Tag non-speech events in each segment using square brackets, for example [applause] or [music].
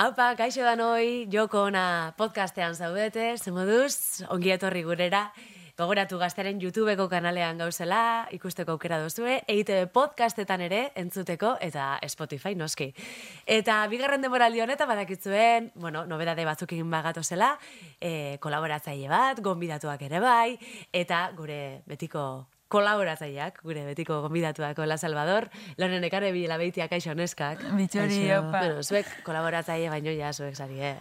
Haupa, kaixo da noi, joko ona podcastean zaudete, zemoduz, ongi etorri gurera, gogoratu gazteren YouTubeko kanalean gauzela, ikusteko aukera duzue, EITB podcastetan ere entzuteko eta Spotify noski. Eta bigarren demoraldi honetan badakitzuen, bueno, nobedade batzukin bagatozela, e, kolaboratzaile bat, gonbidatuak ere bai, eta gure betiko kolaboratzaileak, gure betiko gonbidatuak La Salvador, loren ekare bila beitia kaixo neskak. Bitxori, opa. Bueno, zuek kolaboratzaile baino ja zuek zari, eh?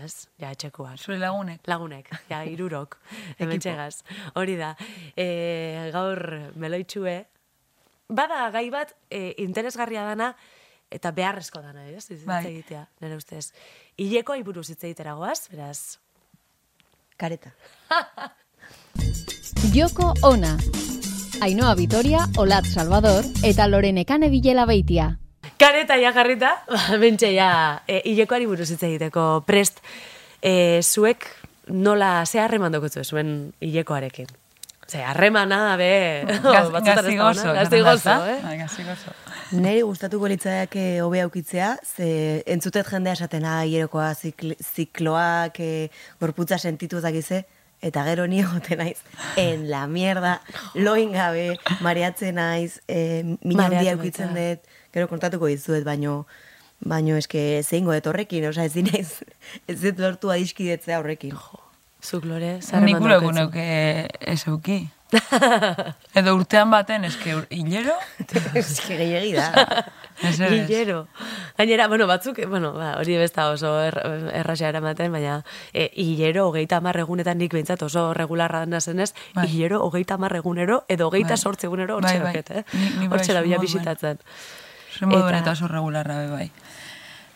Ez? Ja, etxekuak. Zure lagunek. Lagunek, ja, [laughs] irurok. Hemen txegaz. Hori da. E, gaur meloitxue. Bada gai bat e, interesgarria dana eta beharrezko dana, ez? Hitz Bai. egitea, nire ustez. Ileko iburuz hitz egitera goaz, beraz. Kareta. [laughs] Joko ona. Ainhoa Vitoria, Olat Salvador eta Lorenekane Bilela Beitia. Kareta ja jarrita, bentxe ja, e, ilekoari buruz hitz egiteko prest, e, zuek nola, ze harreman dokutzu zuen ilekoarekin? Ze harremana, be, [laughs] Gaz, esaten da, eh? Bai, gazigozo. Neri gustatuko litzaiak hobe aukitzea, ze entzutet jendea esaten ah, zikloak, e, gorputza sentitu dakize, eta gero ni egoten naiz, en la mierda, loin gabe, mareatzen naiz, e, mina Mareatu handia aukitzen baita. dut, gero kontatuko dizuet, baino, baino eske zeingo dut horrekin, osea ez dinaiz, ez dut lortu adiskidetzea horrekin. Zuk lore, Nik zarreman gure daukatzu. egunek ez euki. Edo urtean baten, eske hilero, [laughs] eske gehiagi da. [laughs] Hilero. Gainera, bueno, batzuk, bueno, ba, hori besta oso er, erraxa eramaten, baina e, hilero hogeita egunetan nik behintzat oso regularra nazenez, Bai. hilero hogeita egunero edo hogeita Bai. sortze egunero Bai, hortxe bai. eh? Bai, Hortxe da bila moduan. bisitatzen. Zer modu Eta- oso regularra bai.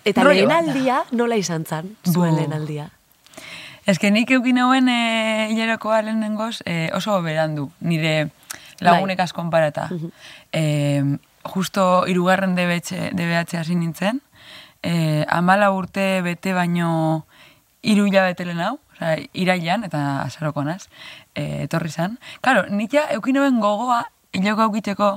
Eta lehen aldia, nola izan zan, zuen lehen aldia? Ez que nik eukin hauen e, hilerokoa lehenengoz e, oso berandu, nire lagunek Bai. askon parata. e, justo irugarren DBH, DBH hasi nintzen, e, amala urte bete baino hiru hilabete lehen hau, irailan eta azaroko naz, e, etorri zan. Karo, nik ja eukin gogoa hiloko aukiteko,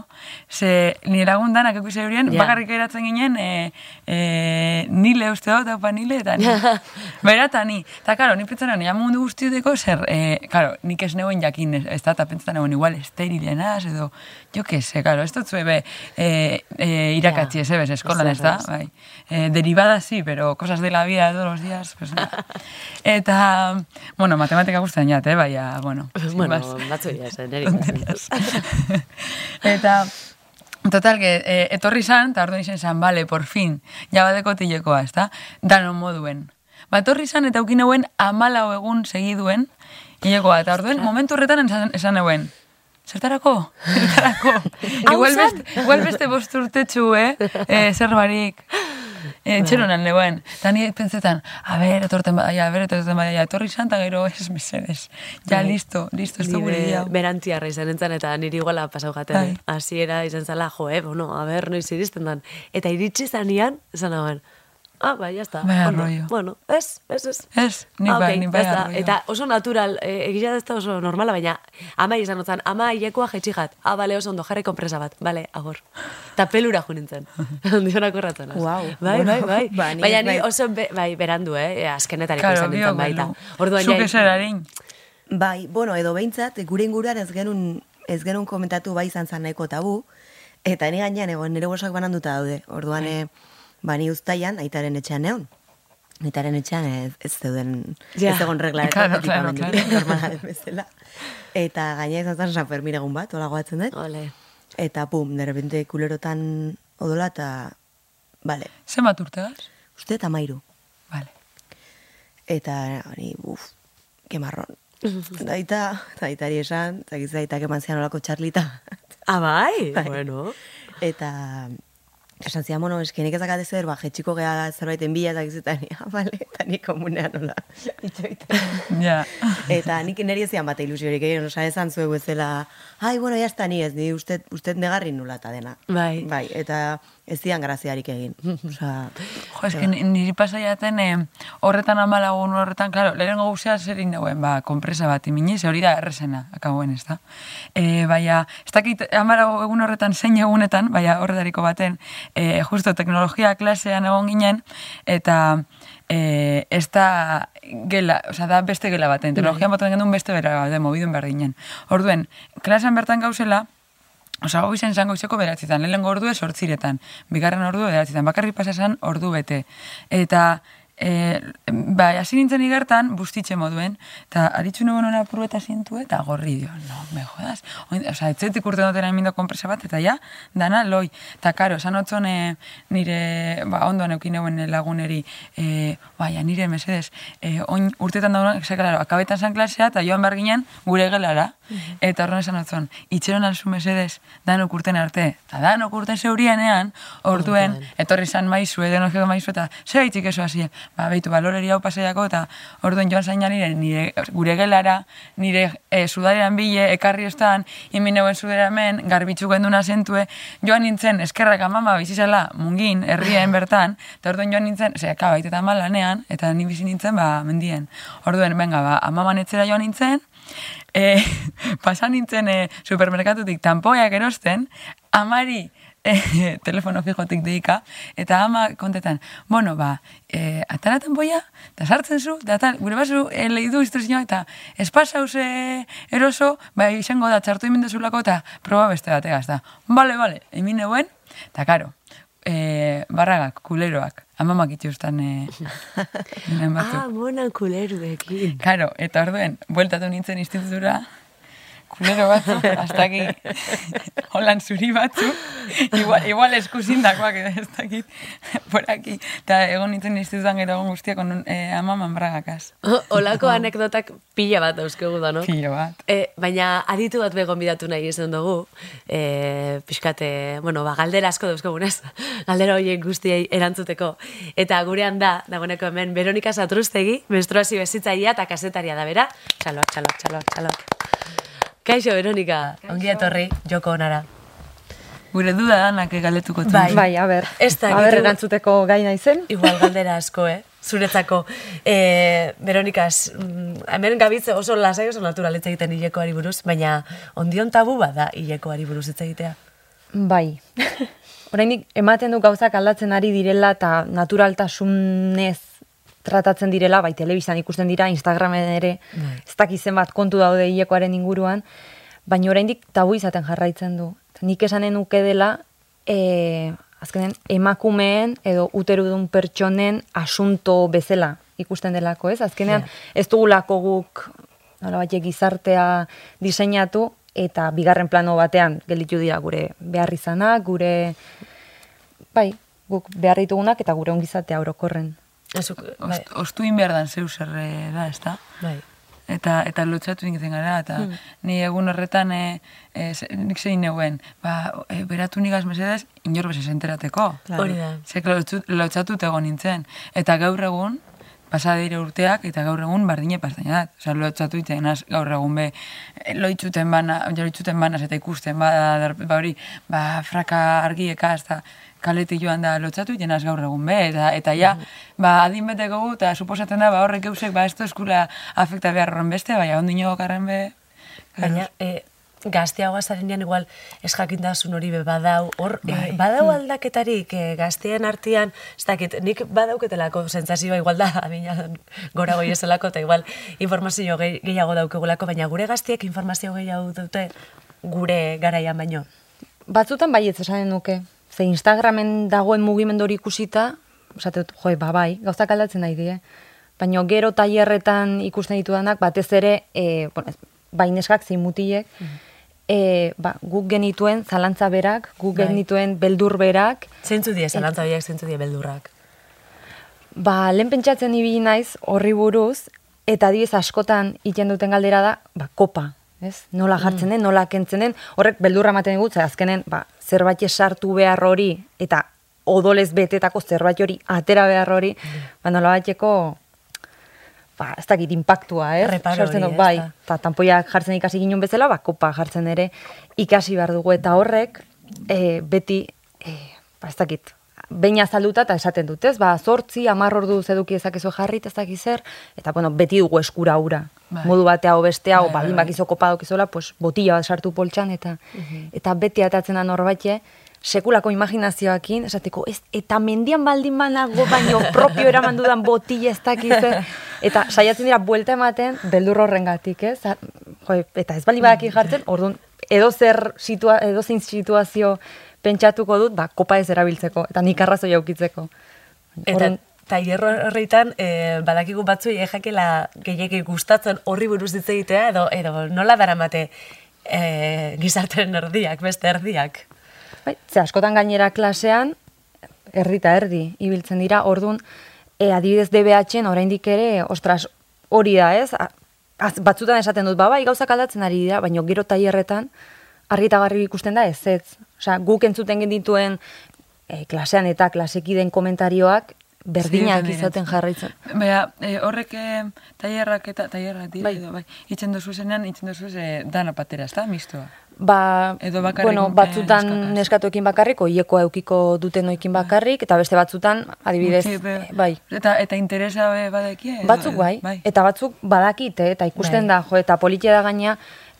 ze nire lagun danak eukiz eurien, Ja. bakarrik eratzen ginen, e, e, nile uste dut, haupa nile, eta ni. [laughs] Bera eta ni. Eta, karo, ni pentsan nahi, mundu guztiuteko zer, e, karo, nik ez neuen jakin, ez, da, eta pentsan nahi, igual esterilenaz, edo, jo que se, karo, ez dut zuebe e, e, irakatzi ez ebes, eskolan Ez da, bai. E, derivada sí, pero cosas de la vida de todos los días, pues nada. [laughs] Eta, bueno, matematika guztien jat, eh, baina, bueno, [laughs] bueno, batzu zen. Tonterías. Eta, total, que, eh, etorri zan, eta orduan izan zan, bale, por fin, jabadeko tilekoa, ez da? Danon moduen. Ba, etorri zan, eta ukin euen amalau egun segiduen, hilekoa, eta orduan, momentu horretan esan, esan euen, Zertarako? Zertarako? [laughs] Igual, beste, igual beste bost urtetxu, eh? eh zer barik. Eh, txeronan neuen. Eta ni pentsetan, a ber, etorten badaia, a ber, etorten badaia, etorri izan, eta gero ez mesedes. Ja, listo, listo, ez dugu Nire hau. berantziarra izan entzan, eta niri iguala pasau jaten. Bai. Hasiera izan zala, jo, eh, bueno, a ber, noiz iristen dan. Eta iritsi zanean, esan hauen, ah, bai, jazta. Bai, ondo. arroio. Bueno, ez, ez, ez. Ez, nik Ah, bai, nik bai arroio. Eta oso natural, e, egia da ez da oso normala, baina ama izan otzan, ama hilekoa jetxi jat. Ah, bale, oso ondo, jarri konpresa bat. Bale, agor. Eta pelura nintzen. [laughs] Dionak horratzen. Guau, Bai, bai, bueno, bai. ba, ni baina ni naiz. oso, be, bai, berandu, eh? Azkenetariko Claro, izan nintzen bio, baita. belu. Orduan, Zuk ja- ez erarin. Bai, bueno, edo behintzat, gure inguruan ez genuen, ez genuen komentatu bai izan zan nahiko tabu, eta ni gainean egon nire gosak bananduta daude. Orduan, Bai. Bani uztaian, aitaren etxean neon. Aitaren etxean ez, ez zeuden, Ja. ez egon regla Claro, claro, claro. [laughs] normala den bezala. Eta gaina izan zan San Fermin egun bat, hola goatzen dut. Ole. Eta pum, de repente kulerotan odola eta, bale, Zenbat urtegaz? uste eta mairu. Vale. Eta, hori, uf, que marron. [laughs] Daita, daitari esan, zakiz daitak eman zian olako txarlita. Ah, bai? [laughs] Bai. Bueno. Eta, esan zian, bueno, eskenik ezakate zer, ba, jetxiko geha zerbaiten bila, eta gizetan, ah, [laughs] bale, eta nik komunean nola. [laughs] Ja. Eta nik niri ez zian bat ilusiorik egin, osa esan zuegu ezela, ai, bueno, jazta ni ez, ni usted, usted negarri nula eta dena. Bai. Bai, eta ez zian graziarik egin. [laughs] Osa, Jo, ez niri pasaiaten, eh, horretan amalagun horretan, klaro, lehenengo guzea zer indauen, ba, kompresa bat imini, ze hori da errezena, akaboen ez da. E, baina, ez dakit amalago egun horretan, zein egunetan, baina horretariko baten, e, justo teknologia klasean egon ginen, eta e, ez da gela, oza, da beste gela baten, teknologian baten gendun beste bera baten, mobidun behar ginen. Orduen, klasean bertan gauzela, Osa, hau izan zango izeko beratzetan, lehenengo ordue sortziretan, bigarren ordue beratzetan, bakarri pasasan ordu bete. Eta, e, ba, hasi nintzen igertan, bustitxe moduen, eta aritzu nugu nona puru eta zintu, eta gorri dio, no, me jodas. Osa, etzetik urte dutera emindo konpresa bat, eta ja, dana, loi. Eta, karo, esan otzon e, nire, ba, ondoan eukin euen laguneri, e, baina, nire, mesedes, e, oin urtetan daunak, zekalaro, akabetan zan klasea, eta joan behar ginen, gure gelara, Eta horren esan otzon, itxeron alzu mesedez, danok urten arte, eta danok urten zeurienean, orduen, etorri zan maizu, edo jego maizu, eta zer haitzik eso hasi, ba, behitu, baloreri hau paseiako, eta orduen joan zaina nire, nire gure gelara, nire e, sudarean bile, ekarri ostan, inmin euen sudaramen, garbitzu genduna zentue, joan nintzen, eskerrak amama bizizela, mungin, herrien bertan, eta orduen joan nintzen, ze, ka, baita eta malanean, eta ni bizi nintzen, ba, mendien. Orduen, venga, ba, amaman etzera joan nintzen, e, [laughs] pasan nintzen e, supermerkatutik tampoiak erosten, amari e, [laughs] telefono fijotik deika, eta ama kontetan, bueno, ba, e, atara tampoia, eta sartzen zu, eta tal, gure basu, e, lehidu instruzioa, eta espasauze eroso, ba, izango da, txartu imendezulako, eta proba beste bategaz da. Bale, bale, emin neuen, eta karo, e, barragak, kuleroak, amamak itxustan e, ginen [laughs] batzuk. Ah, monan kuleruekin. Karo, eta orduen, bueltatu nintzen institutura, kulero batzu, hasta [laughs] aquí, holan zuri batzu, igual, igual eskusindakoak edo ez dakit, por aquí, eta egon nintzen institutuan gero egon guztiak on, eh, amaman bragakaz. [laughs] Olako anekdotak pila bat dauzkegu da, no? Kilo bat. E, baina aditu bat begon bidatu nahi izan dugu, e, pixkate, bueno, ba, galdera asko dauzkogunez, galdera horiek guztiei erantzuteko. Eta gurean da, dagoeneko hemen, Veronika Satrustegi, menstruazio bezitzaia eta kasetaria da bera. Txaloak, txaloak, txaloak, txaloak. Kaixo, Veronika, ongi etorri, joko onara. Gure duda danak galetuko tu. Bai. Bai, a ber. Ez da, a ber, erantzuteko gai naizen. Igual galdera asko, eh? Zuretzako. E, Veronikaz, mm, hemen gabitze oso lasai oso natural hitz egiten hilekoari buruz, baina ondion tabu bada hilekoari buruz hitz egitea. Bai. [laughs] Oraindik ematen du gauzak aldatzen ari direla eta naturaltasunez tratatzen direla, bai, telebistan ikusten dira, Instagramen ere, Bai. ez dakiz zenbat kontu daude hilekoaren inguruan, baina oraindik tabu izaten jarraitzen du. Nik esanen nuke dela, e, azkenen, emakumeen edo uterudun pertsonen asunto bezala ikusten delako, ez? Azkenean, ez dugulako guk nolabait gizartea diseinatu eta bigarren plano batean gelditu dira gure behar izanak, gure bai, guk behar ditugunak eta gure ongizatea orokorren. Azuk, bai, Ost, ostuin behar dan zeu zer eh, da, ez da? bai. Eta, eta lotzatu egiten gara, eta ni egun horretan e, e, nik zein neuen, ba, e, beratu nigaz mesedez, inor bezez enterateko. Hori da. Zek lotzatut egon nintzen. Eta gaur egun, pasa urteak, eta gaur egun bardine pastaina dat. Osa, lotzatu iten az, gaur egun be, e, loitzuten bana, loitzuten banaz eta ikusten, ba, ba hori, ba, fraka argieka, eta kaleti joan da lotzatu iten az gaur egun be, eta, eta ja, ba, adin beteko gu, eta suposatzen da, ba, horrek eusek, ba, ez eskula afekta behar horren beste, baina ondino garren be, Baina, e, gazteagoa zarenean igual ez jakintasun hori be badau, hor, e, badau aldaketarik e, gazteen artean, ez dakit, nik badauketelako sentsazioa igual da, [laughs] adina gora goi ezelako, eta igual informazio gehi- gehiago daukegulako, baina gure gaztiek informazio gehiago dute gure garaian baino. Batzutan baietz esanen nuke. Ze Instagramen dagoen mugimendu hori ikusita, esate dut, joi, ba, bai, gauzak aldatzen nahi die. Baina gero tailerretan ikusten ditudanak, batez ere, e, bueno, ez, bai neskak zein mutilek, e, ba, guk genituen zalantza berak, guk Bai. genituen beldur berak, Zeintzu die, zalantza horiek, zeintzu die beldurrak. Ba, lehen pentsatzen ibili naiz horri buruz, eta adibidez askotan iten duten galdera da, ba, kopa, ez? Nola jartzen den, nola kentzen den, horrek beldurra ematen digut, azkenen, ba, zerbait sartu behar hori, eta odolez betetako zerbait hori atera behar hori, ba, nola bateko, ba, ez dakit, impactua, ez? Reparo hori, dut, bai, eta tanpoiak jartzen ikasi ginen bezala, ba, kopa jartzen ere ikasi behar dugu, eta horrek, e, beti, e, ba, ez dakit, behin azalduta eta esaten dut, ez? Ba, zortzi, amar ordu zeduki ezakezu jarri, ez dakiz zer, eta, bueno, beti dugu eskura ura. Bai. Modu batea o bestea, o Bai, baldin bai. bakizo kopa daukizola, pues, botila bat sartu poltsan, eta, eta beti atatzen da norbaite, sekulako imaginazioakin, esateko, ez, eta mendian baldin banago, baino propio eraman dudan botila ez dakiz eta saiatzen dira buelta ematen, beldur horrengatik, ez? Jo, eta ez bali badaki jartzen, orduan, edo zer situa, edo zein situazio pentsatuko dut, ba, kopa ez erabiltzeko, eta nik arrazoi aukitzeko. Eta Orduan, tailer horreitan, e, badakigu batzuei jakela gehiagik gustatzen horri buruz hitz egitea, edo, edo nola daramate e, gizarteren erdiak, beste erdiak. Bai, ze askotan gainera klasean, erdi eta erdi, ibiltzen dira, orduan, e, adibidez DBH-en oraindik ere, ostras, hori da, ez? Az- batzutan esaten dut, ba, bai, gauzak aldatzen ari dira, baina gero tailerretan, argi eta garbi ikusten da, ez ez. Osea, guk entzuten genituen e, klasean eta klasekiden komentarioak, berdinak izaten jarraitzen. Baina, e, horrek e, tailerrak eta tailerrak dira, Bai. edo, bai. Itzen duzu zenean, itzen duzu e, dana patera, ez da, mistoa. Ba, Edo bakarrik, bueno, eh, batzutan neskakaz. neskatoekin bakarrik, oiekoa eukiko duten oikin bakarrik, eta beste batzutan, adibidez, Gutxi, be- eh, bai, Eta, eta interesa badekie? edo- Batzuk edo- bai, eta batzuk badakite, eta ikusten Bai. da, jo, eta politia da gaina,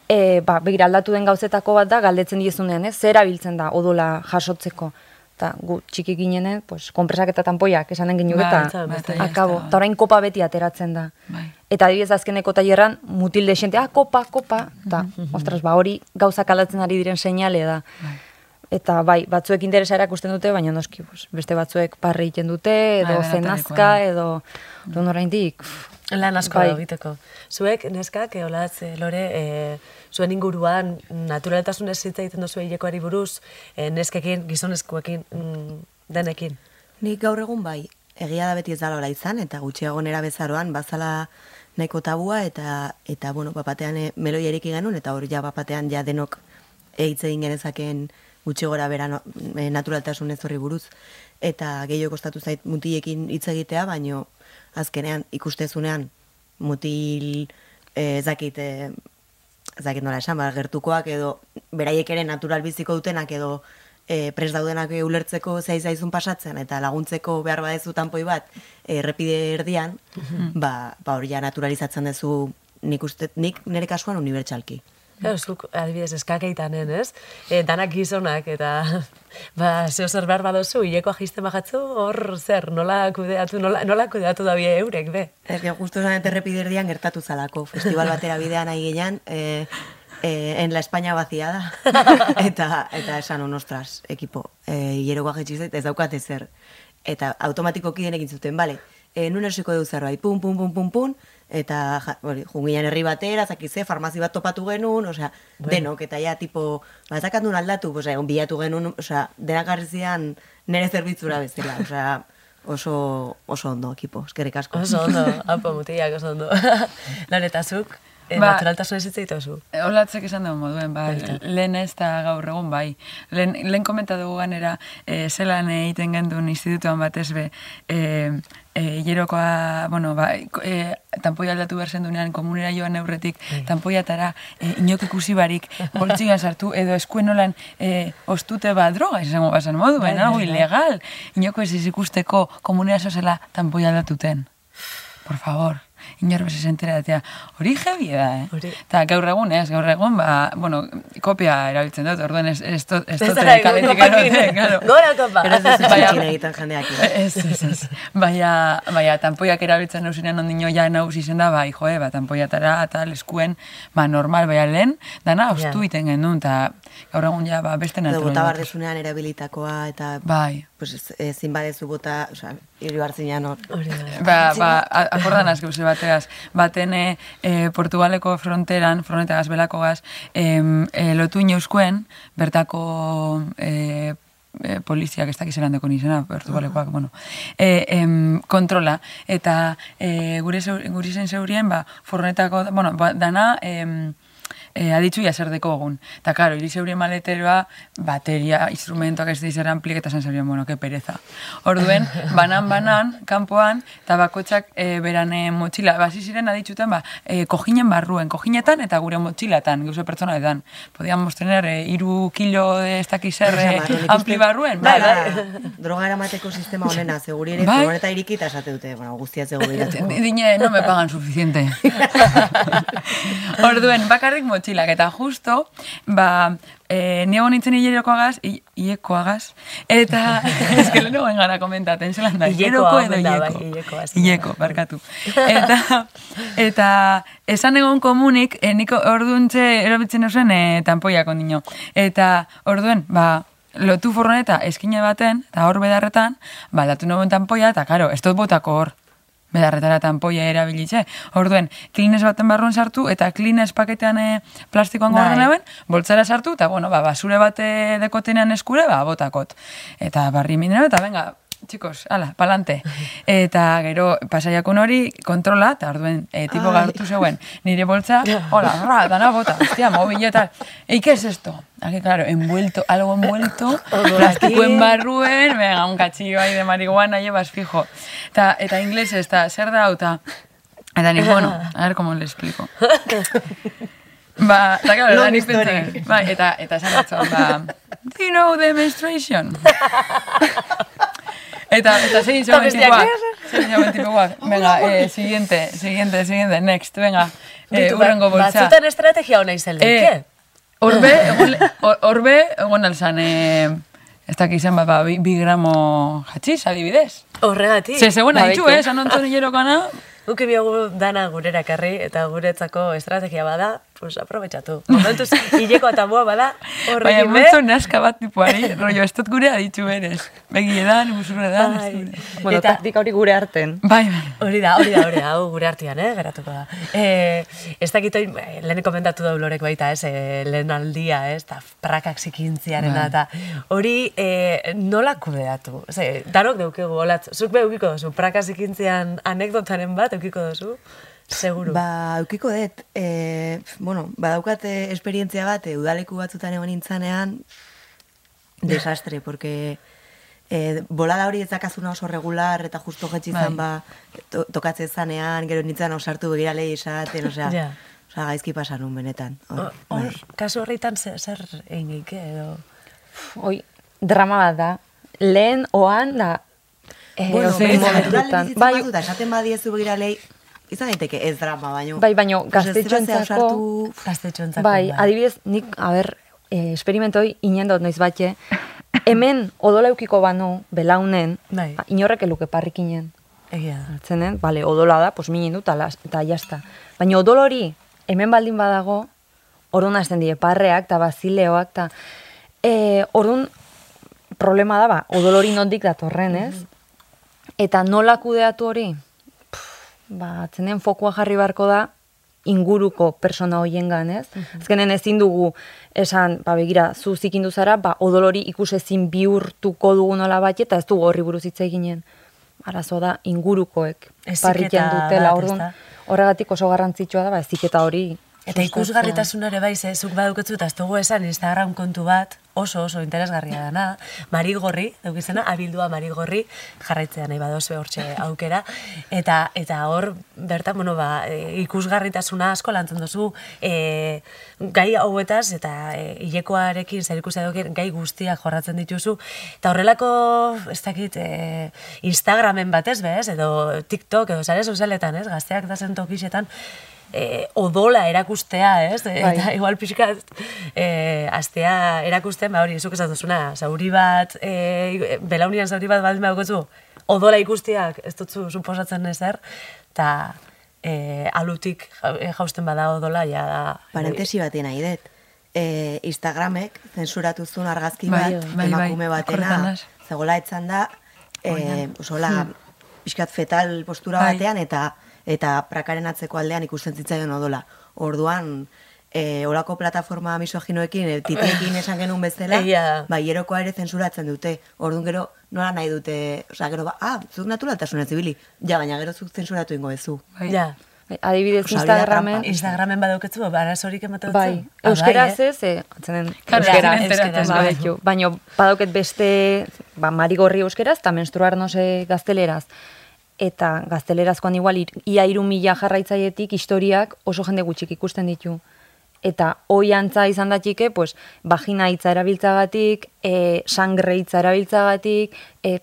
e, ba, begira aldatu den gauzetako bat da, galdetzen diezunean, ez, zer abiltzen da, odola jasotzeko. Eta gu txiki ginenen, pues, konpresak eta tanpoiak esanen ginuk Bai, eta bai, akabo. Eta orain kopa beti ateratzen da. Bai. Eta adibidez azkeneko tailerran mutil de xente, ah, kopa, kopa, eta, [laughs] ostras, ba, hori gauzak aldatzen ari diren seinale da. Eta bai, batzuek interesa erakusten dute, baina noski, pues, beste batzuek parre egiten dute, edo Bai, zenazka, edo, edo oraindik, pff, Lan asko Bai. da egiteko. Zuek, neskak, eolatz, e, lore, e, zuen inguruan, naturaltasunez hitz egiten duzu hilekoari buruz, e, neskekin, gizonezkoekin, mm, denekin. Nik gaur egun bai, egia da beti ez dala izan, eta gutxiago nera bezaroan, bazala nahiko tabua, eta, eta bueno, bapatean e, meloi eriki genuen, eta hori ja bapatean ja denok eitz egin genezakeen gutxi gora bera no, e, naturaltasun ez horri buruz. Eta gehiago kostatu zait mutilekin hitz egitea, baino azkenean ikustezunean mutil e, ez dakit, e, ez dakit nola esan, ba, gertukoak edo beraiek ere natural biziko dutenak edo e, pres daudenak ulertzeko zei zaizun pasatzen eta laguntzeko behar badezu tanpoi bat e, errepide erdian, ba, ba hori ja naturalizatzen duzu nik uste, nik nire kasuan unibertsalki. Claro, zuk, adibidez, eskakeitanen, ez? E, danak gizonak, eta [laughs] ba, zeo zer behar badozu, hilekoa jisten bajatzu, hor zer, nola kudeatu, nola, nola kudeatu da bie eurek, be? Ez que justo esan errepide erdian gertatu zalako. Festival batera bidean nahi ginean, e, e, en la España vaciada. [laughs] eta, eta esan, on, ostras, ekipo, e, hierokoa jetxiz ez daukat ezer. Eta automatikoki denekin zuten, bale, e, nun ersiko du zerbait, pum, pum, pum, pum, pum, eta ja, hori, junginan herri batera, zakize, farmazi bat topatu genuen, osea, denok, eta ja, tipo, bazakat nun aldatu, osea, egon bilatu genuen, osea, denak jarri zidan nire zerbitzura bezala, osea, oso, oso ondo, ekipo, eskerrik asko. Oso ondo, [laughs] apo mutiak oso ondo. [laughs] Loretazuk, e, Ba- naturaltasun ez hitz egitezu. Olatzek esan dugu moduen, ba, lehen ez da gaur egun bai. Lehen, lehen komenta dugu ganera, e, zelan egiten gendun institutuan batez be, e, e, hierokoa, bueno, ba, e, tanpoi aldatu behar zendunean, komunera joan neurretik, tanpoiatara, e, inok ikusi barik, boltxigan sartu, edo eskuen nolan e, ostute ba droga, izango basan modu, baina algo ilegal. Inoko ez ikusteko komunera zozela tanpoi aldatuten. Por favor. Inor bez enteratzea. Hori jebi da, eh? Eta gaur egun, ez, gaur egun, ba, bueno, kopia erabiltzen dut, orduan ez, ez, dut- ez da, kaletik kopakin. erote, [laughs] claro. Gora kopa. Pero ez ez egiten jendeak. eh? Ez, ez, ez. Baina, baina, tanpoiak erabiltzen nauzinean ondino ja naus izen da, bai, joe, ba, tanpoiatara, eta leskuen, ba, normal, baina lehen, dana, ostu Ja. iten genuen, eta gaur egun ja, ba, beste natural. bota bat. bardezunean erabilitakoa eta Bai. pues, ez- ezin badezu bota, osea, hiru hartzinean hor. Ba, ba, a- akordan asko ze bateaz. Baten e, e, Portugaleko fronteran, frontegaz belakogaz, em, e, lotu inauskuen, bertako e, e, poliziak ez dakiz erandeko nizena, Portugalekoak, bueno, e, em, kontrola. Eta e, gure, zeu, gure zen zeurien, ba, furgonetako, bueno, ba, dana, em, e, aditzu jaserdeko egun. Eta, karo, iri zeuri maleteroa, bateria, instrumentoak ez dizera amplik, eta zan bueno, que pereza. Orduen, [laughs] banan-banan, kanpoan, eta bakotxak e, berane motxila, basi ziren aditzutan, ba, e, kojinen barruen, kojinetan, eta gure motxilatan, gauze pertsona edan. Podíamos tener e, iru kilo ez dakiz zer, Esa e, marrón, nik ampli barruen. Bai, bai, bai. Droga eramateko sistema honena, [laughs] seguri ere, Bai. furgoneta irikita esate dute, bueno, guztia seguritatzeko. [laughs] Dine, no me pagan suficiente. Orduen, bakarrik motxilak, eta justo, ba, e, niego nintzen hilerokoagaz, hi- hilekoagaz, eta, [laughs] [laughs] que lehenu gara komentaten, zelan da, Hilekoa hileko edo da, bai, hileko. Hileko, barkatu. Eta, [laughs] eta esan egon komunik, e, niko orduntze erabiltzen eusen e, tanpoiak ondino. Eta orduen, ba, lotu furgoneta eskine baten, eta hor bedarretan, ba, datu noben tanpoia, eta karo, ez dut botako hor bedarretara tanpoia erabilitze. Orduen, klines baten barruan sartu, eta klines paketean e, plastikoan Bai. gordena ben, boltzara sartu, eta bueno, ba, basure bate dekotenean eskure, ba, botakot. Eta barri minero, eta venga, chicos, ala, palante. [laughs] Eta gero, pasaiakun hori, kontrola, eta orduen, e, tipo Ai. gartu zeuen, nire boltza, [laughs] hola, ra, dana bota, hostia, mobile eta, ¿y qué es esto? Aquí, claro, envuelto, algo envuelto, [laughs] plastikoen barruen, venga, un cachillo ahí de marihuana llevas fijo. Eta, eta inglés eta zer da, eta, eta nik, bueno, a ver cómo le explico. Ba, eta claro, pentsa, bai, eta, eta esan ba, do you know the menstruation? Eta, eta zein zegoen tipuak, zein zegoen tipuak, venga, eh, siguiente, siguiente, siguiente, next, venga, eh, urrengo boltza. Batzutan estrategia hona izan Eh, lehike. Horbe, [laughs] egon, horbe, alzan, eh, ez dakizen, ba, ba, bi, bi gramo jatxiz, adibidez. Horregatik. Ze, zegoen Ba, haitxu, beitu. eh, San Antonio jerokana, [laughs] Guk biogu dana gurera karri eta guretzako estrategia bada, pues aprobetxatu. Momentuz, hileko eta mua bada, baina horrekin be. multzo naska bat tipuari, rollo, ez dut gure aditxu berez. Begi edan, busurre edan, ez Bai. gure. Bueno, Eta- taktika hori gure arten. Bai, bai. Hori da, hori da, hori da, hau gure artean, eh, geratuko da. Eh, ez dakit oin, eh, lehen komentatu da lorek baita, ez, eh, lehen aldia, ez, eta prakak zikintziarena, Bai. eta hori eh, nola kudeatu? Ze, danok deukegu, olatz, zuk be eukiko duzu, prakak zikintzian anekdotaren bat eukiko duzu, seguru. Ba, eukiko dut, e, bueno, badaukate esperientzia bat, e, udaleku batzutan egon nintzanean, desastre, porque e, bolada hori ez dakazuna oso regular, eta justo jetxi Bai. ba, to, tokatze zanean, gero nintzen osartu begiralei esaten, osea, Ja. osea, gaizki pasa nun benetan. Hor, kasu horretan zer, zer egin geike, edo... Hoi, drama bat da. Lehen oan da... Eh, Bueno, momentutan. Bai, esaten badiezu begiralei, izan daiteke ez drama, baino. Bai, baino, gaztetxoentzako- Gaztetxoentzako, bai, adibidez, nik, a ber, eh, esperimentoi inendot noiz batxe, hemen odola eukiko banu, belaunen, Bai. ba, inorrek eluke parrikinen. Egia da. Hartzenen, bale, odola da, pues minin dut, eta jazta. Baina odol hori, hemen baldin badago, orduan hasten die parreak, eta bazileoak, eta e, orduan problema da, ba, odol hori nondik datorren, ez? Eta nola kudeatu hori? Ba, atzenen fokua jarri beharko da, inguruko persona hoiengan, ez? Azkenen ezin dugu esan, ba begira, zu zikindu zara, ba odol hori ikusezin bihurtuko dugu nola bat, eta ez dugu horri buruz hitz eginen. Arazo da ingurukoek parriken dutela, orduan. Horregatik oso garrantzitsua da, ba eziketa hori. Eta ikusgarritasun ere bai, ze, zuk baduketzu eta ez dugu esan Instagram kontu bat, oso oso interesgarria dana, marigorri, daukizena, abildua marigorri, jarraitzea nahi badozu hortxe aukera, eta eta hor, bertan, bueno, ba, e, ikusgarritasuna asko lantzen duzu, e, gai hauetaz, eta e, hilekoarekin, zer ikusi gai guztiak jorratzen dituzu, eta horrelako, ez dakit, e, Instagramen batez, bez, edo TikTok, edo sare sozialetan, ez, gazteak da zen tokixetan, e, odola erakustea, ez? E, Bai. Eta igual pixka e, astea erakusten, ba hori, zuk esan duzuna, zauri bat, e, belaunian zauri bat baldin badukotzu, odola ikustiak ez dutzu suposatzen ezer, eta e, alutik ja- jausten bada odola, ja da... Parentesi baten nahi dut. E, Instagramek zensuratu zuen argazki Bai, bat, bai, bai, emakume batena, zegoela etzan da, e, osola, pixkat fetal postura Bai. batean, eta eta prakaren atzeko aldean ikusten zitzaion odola. Orduan, e, olako plataforma misoginoekin, e, titrekin esan genuen bezala, [laughs] da. bai, erokoa ere zensuratzen dute. Orduan gero, nola nahi dute, osea, gero, ba, ah, zuk naturaltasunez zibili, ja, baina gero zuk zensuratu ingo bezu. Bai. Ja. Adibidez, hori da Instagramen. Instagramen badauketzu, arazorik ematen bai, euskeraz bai, eh? ez, eh, atzenen, Claro, euskera, ez euskera, enteratzen, bai. bai. Baitu, baina badauket beste, ba, marigorri euskeraz, eta menstruarnos gazteleraz. Eta gaztelerazkoan igual, ir- ia iru mila jarraitzaietik historiak oso jende gutxik ikusten ditu. Eta hoi antza izan datxike, pues, vagina hitza erabiltzagatik, e, sangre hitza erabiltzagatik, e,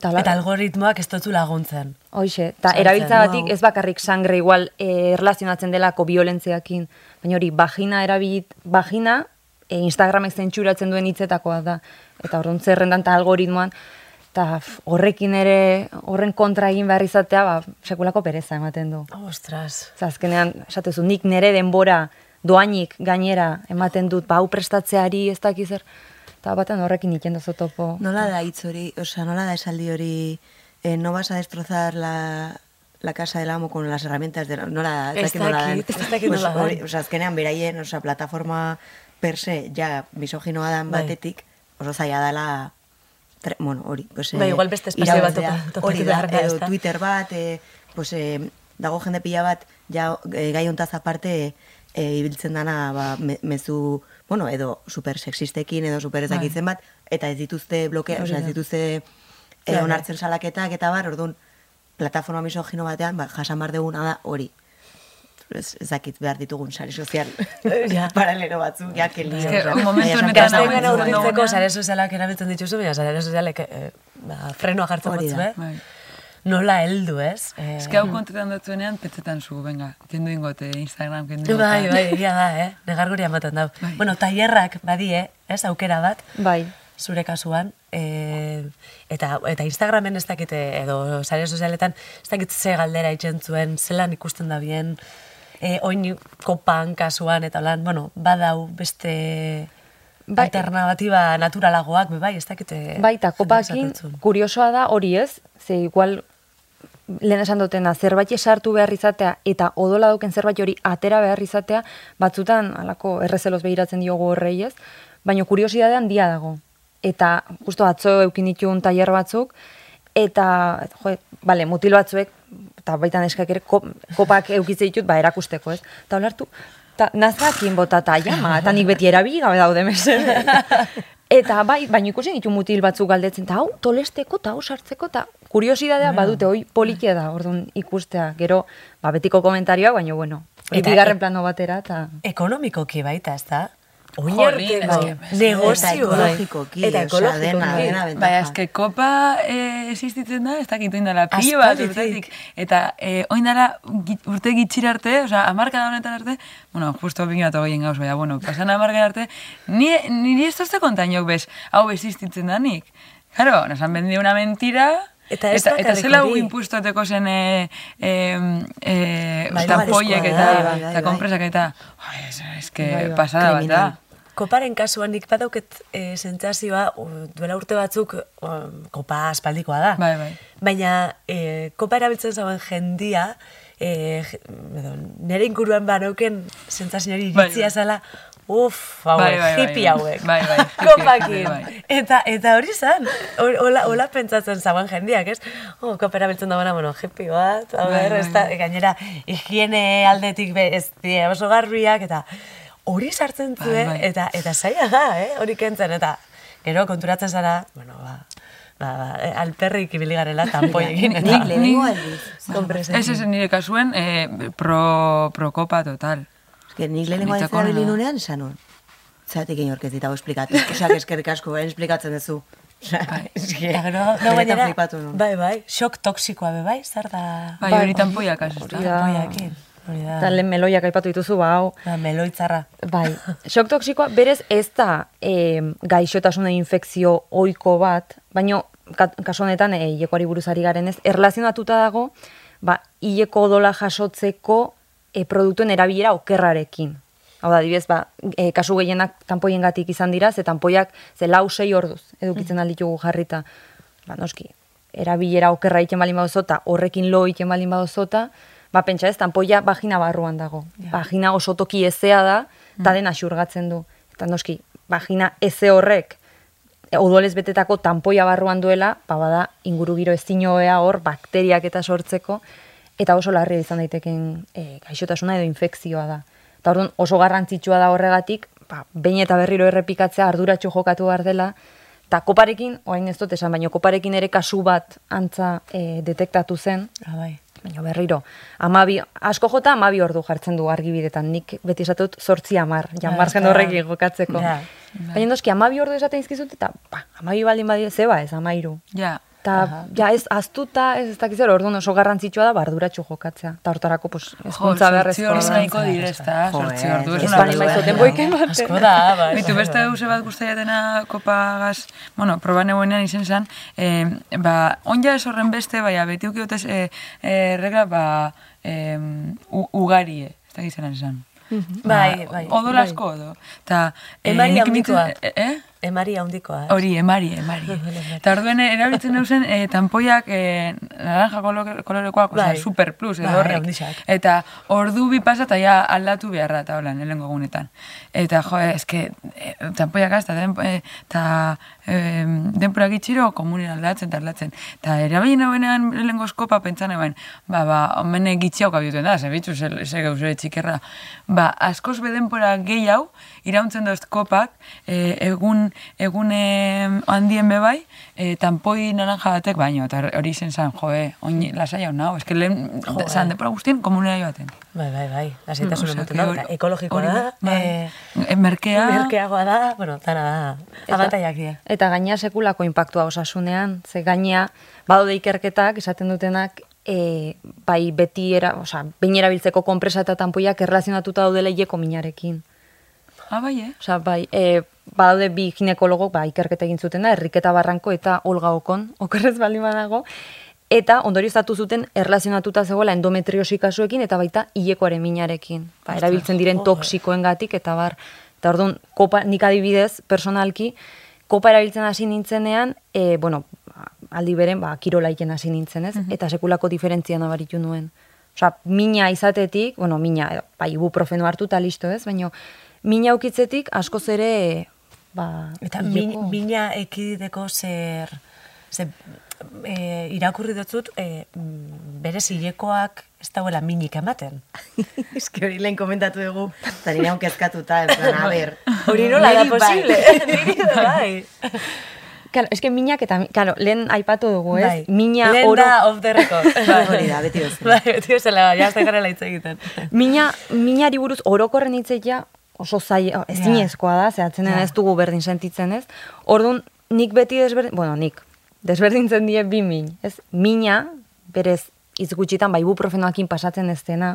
tala, Eta algoritmoak ez dutzu laguntzen. Hoixe, eta erabiltzagatik ez bakarrik sangre igual e, erlazionatzen delako biolentziakin, baina hori vagina erabilit, vagina e, Instagramek zentsuratzen duen hitzetakoa da. Eta orduan zerrendan eta algoritmoan, eta horrekin ere, horren kontra egin behar izatea, ba, sekulako pereza ematen du. Ostras. Oza, azkenean, esatezu, nik nire denbora doainik gainera ematen dut, ba, hau prestatzeari ez dakizer, eta baten horrekin ikien dozu topo. Nola da hitz hori, osea, nola da esaldi hori, eh, no vas a destrozar la, la casa del amo con las herramientas de... Nola, Ez dakit nola dan. dakit, ez dakit Pues nola dan. hori, Osea, azkenean beraien, osea, plataforma per se, ja, misoginoa dan Bai. batetik, oso zaila dela, tre, bueno, hori, pues, Bai, igual beste espazio bat Hori da, da, edo? Twitter bat, eh, pues, eh, dago jende pila bat, ja, eh, gai hontaz aparte, eh, ibiltzen dana, ba, me, mezu, bueno, edo super sexistekin, edo super Bai. ezakitzen bat, eta ez dituzte blokea, osea, ez dituzte eh, Claro. onartzen salaketak eta bar, orduan, plataforma misogino batean, ba, jasan bar duguna da hori. Ez, ez dakit behar ditugun sare sozial [laughs] Ja. paralelo batzuk, ja, que lio. Ez que, momentu honetan dagoen aurkitzeko dagoena- sare sozialak erabiltzen dituzu, baina sare sozialek eh, ba, frenoa jartzen batzu, eh? Bai. Nola heldu, ez? Eh, Ez que hau kontetan dutzuenean, petzetan zu, venga, kendu ingote Instagram, kendu ingote. Bai, bai, egia da, eh? Negarguri ematen dau. Bai. Bueno, tailerrak badie, ez, aukera bat, Bai, zure kasuan, e, eta, eta Instagramen ez dakite, edo sare sozialetan, ez dakit ze galdera itxen zuen, zelan ikusten da bien, e, oin kopan kasuan, eta lan, bueno, badau beste Bai. alternatiba naturalagoak, bai, ez dakite... Bai, eta jendeak kopakin, kuriosoa da hori ez, ze igual lehen esan dutena, zerbait sartu behar izatea eta odola dauken zerbait hori atera behar izatea, batzutan alako errezeloz behiratzen diogu horrei ez, baina kuriosidadean handia dago. Eta justo atzo eukin ditun tailer batzuk, eta, jo, bale, mutil batzuek, eta baita neskak ere, kop, kopak eukitze ditut, ba, erakusteko, ez? Eta olartu, eta nazkakin bota eta jama, eta nik beti erabili gabe daude mesede. [laughs] Eta bai, baina ikusi ditu mutil batzuk galdetzen, eta hau tolesteko, eta hau sartzeko, eta kuriosidadea badute, hoi polikia da, orduan ikustea, gero, ba, betiko komentarioak, baina bueno, Eta- bigarren plano batera, eta... Ekonomikoki baita, ez da? Oin Jolín, arte, bai. bai, negozioa. Eta ekologikoki, Eta osea, dena, dena ventaja. Bai, eske kopa eh, existitzen da, ez dakit oindala pilo bat urtetik. Eta eh, oindala gi- urte gitxira arte, osea, amarka da honetan arte, bueno, justo bin bat hogeien gauz, baina, bueno, pasan amarka arte, ni, niri ez tozte kontainok bez, hau existitzen da nik. Claro, nos han vendido una mentira, Eta ez eta, eta zela gu impuestoteko zen e, e, e, Bai, tampoiek bai, eta, bai, bai, eta konpresak eta, ez, bai. pasada bat da. Koparen kasuan nik badauket e, sentsazioa u- duela urte batzuk um, kopa aspaldikoa da. Bai, bai. Baina e, kopa erabiltzen zauen jendia, e, edo, nire inguruan banauken Bai, iritzia bai. Zela, uff, hauek, Bai, bai, bai, hippie bai. hauek. Bai, bai, [laughs] Kopakin. bai, bai. Eta, eta hori zan, hola, hola pentsatzen zauen jendiak, ez? Oh, kopa erabiltzen dagoena, bueno, hippie bat, a Bai, ber, bai, ez da, bai. gainera, higiene aldetik be, ez die oso garbiak, eta hori sartzen zuen, bai. eta, eta zaila da, eh? hori kentzen, eta gero konturatzen zara, bueno, ba, ba, ba, eh, alperrik ibili garela tanpoiekin, eta Nik lehenengo aldiz. Ez ez nire kasuen eh, pro, pro kopa total. Eske nik lehenengo Nitzako erabili nena. nunean, esan nuen. Zeratik inork ez ditago esplikatu. Osea, eskerrik asko, baina esplikatzen duzu. Eske, Eta gero, no, bai, bai, shock toksikoa be, bai, zer da? Bai, Bai, hori tanpoiak ez da. da. Da. Eta lehen meloiak aipatu dituzu, ba, hau, Ba, meloitzarra. Bai, shock toksikoa berez ez da e, gaixotasuna infekzio ohiko bat, baino ka- kasu honetan e, hilekoari buruz ari garen ez, erlazionatuta dago, ba, hileko odola jasotzeko e, produktuen erabilera okerrarekin. Hau da, adibidez, ba, e, kasu gehienak tanpoiengatik izan dira, ze tanpoiak ze lau sei orduz edukitzen alditugu jarrita. Ba, noski, erabilera okerra egiten balin badozota, horrekin lo egiten balin badozota, ba, pentsa ez, tanpoia vagina barruan dago. Vagina oso toki ezea da, eta dena xurgatzen du. Eta noski, vagina eze horrek, e, odolez betetako tanpoia barruan duela, ba, bada ingurugiro ezin hobea hor bakteriak eta sortzeko, eta oso larria izan daiteken e, gaixotasuna edo infekzioa da. Eta orduan oso garrantzitsua da horregatik, ba, behin eta berriro errepikatzea arduratsu jokatu behar dela, eta koparekin, orain ez dut esan, baina koparekin ere kasu bat antza e, detektatu zen, Ah, bai. baina berriro, amabi, asko jota amabi ordu jartzen du argibidetan, nik beti esatut zortzi amar, jan Ja, margen ez da- horrekin jokatzeko. Ja. Baina noski, amabi ordu esaten izkizut, eta ba, amabi baldin badire, zeba ez, amairu. Ja, Eta, ja, ez, aztuta, ez ez dakiz zer, orduan oso garrantzitsua da, barduratxu jokatzea. Eta hortarako, pues, jo, ezkuntza sortzi beharrezkoa hori da. nahiko direzta, Jo, sortzi eh, ordu. ez Ez Ez una bani burua. maizoten boiken batean. Asko da, bai. Bitu beste gauze bat guztiatena kopagaz, bueno, proba neuenean izen zen, eh, ba, onja ez horren beste, baina beti ukiotez eh, eh, regla, ba, eh, u, ugarie, ez da gizenan esan. Bai, bai. Odol asko odo. Ta, eh, Emari eh, eh? Emari handikoa. eh? Hori, emari, emari. [laughs] Eta orduen eh, erabiltzen duzen e, tanpoiak e, naranja kolore- kolorekoak, Bai. super plus, edo Bai, horrek. Eta ordu bi pasa eta ja aldatu beharra eta hola, nelengo gunetan. Eta jo, eske, e, tanpoiak azta, eta e, denpora gitxiro komunin aldatzen eta aldatzen. Eta erabili nauenean lehengo eskopa pentsan eban, ba, ba, omene gitxiauk abiutuen da, zebitzu, ze, ze gauzure txikerra. Ba, askoz bedenpora gehiago, irauntzen dozt kopak, e, egun, egun handien bebai, e, tanpoi naranja batek baino, eta hori izen zan, joe, oin, lasai hau nao, eske lehen, zan, denpora guztien komunera joaten. Bai, bai, bai. Lasitasun Osea, emoten da, ekologikoa da. bai. E, merkea, merkeagoa da, bueno, dana da. Abantaiak dira. Eta gaina sekulako impactua osasunean, ze gaina badaude ikerketak esaten dutenak e, bai beti era, osea, behin erabiltzeko konpresa eta tanpoiak erlazionatuta daudela hileko minarekin. Ah, bai, eh? Osea, bai, e, badaude bi ginekologok ba, ikerketa egin zutena, Erriketa Barranko eta Olga Okon, okerrez baldin badago, eta ondorioztatu zuten erlazionatuta zegoela endometriosi kasuekin eta baita hilekoaren minarekin. Ba, erabiltzen diren toksikoengatik eta bar, eta orduan, kopa, nik adibidez, personalki, kopa erabiltzen hasi nintzenean, e, bueno, aldi beren, ba, kirolaiken hasi nintzen, ez? Eta sekulako diferentzia nabaritu nuen. Osea, mina izatetik, bueno, mina, edo, ba, ibuprofeno hartu eta listo, ez? Baina, mina aukitzetik askoz ere, ba, Eta min, mina ekiditeko zer, zer e, irakurri dutzut, e, mm, bere zilekoak ez dauela minik ematen. [laughs] Eske hori lehen komentatu dugu, eta nire kezkatuta, en plan, a ber. Hori nola da bai. posible? [laughs] Niri da bai. Claro, eske minak eta, claro, lehen aipatu dugu, ez? Bai. Mina Lehen oro, da off the record. [laughs] Bai, hori da, beti bezala. Bai, beti bezala, jazte garela hitz egiten. mina, minari buruz orokorren hitzeia oso zai, ez zinezkoa da, zehatzen Ja. ez dugu berdin sentitzen, ez? Orduan, nik beti desberdin, bueno, nik, desberdintzen die bi min, ez? Mina, berez, hitz gutxitan, bai, ibuprofenoakin pasatzen ez dena,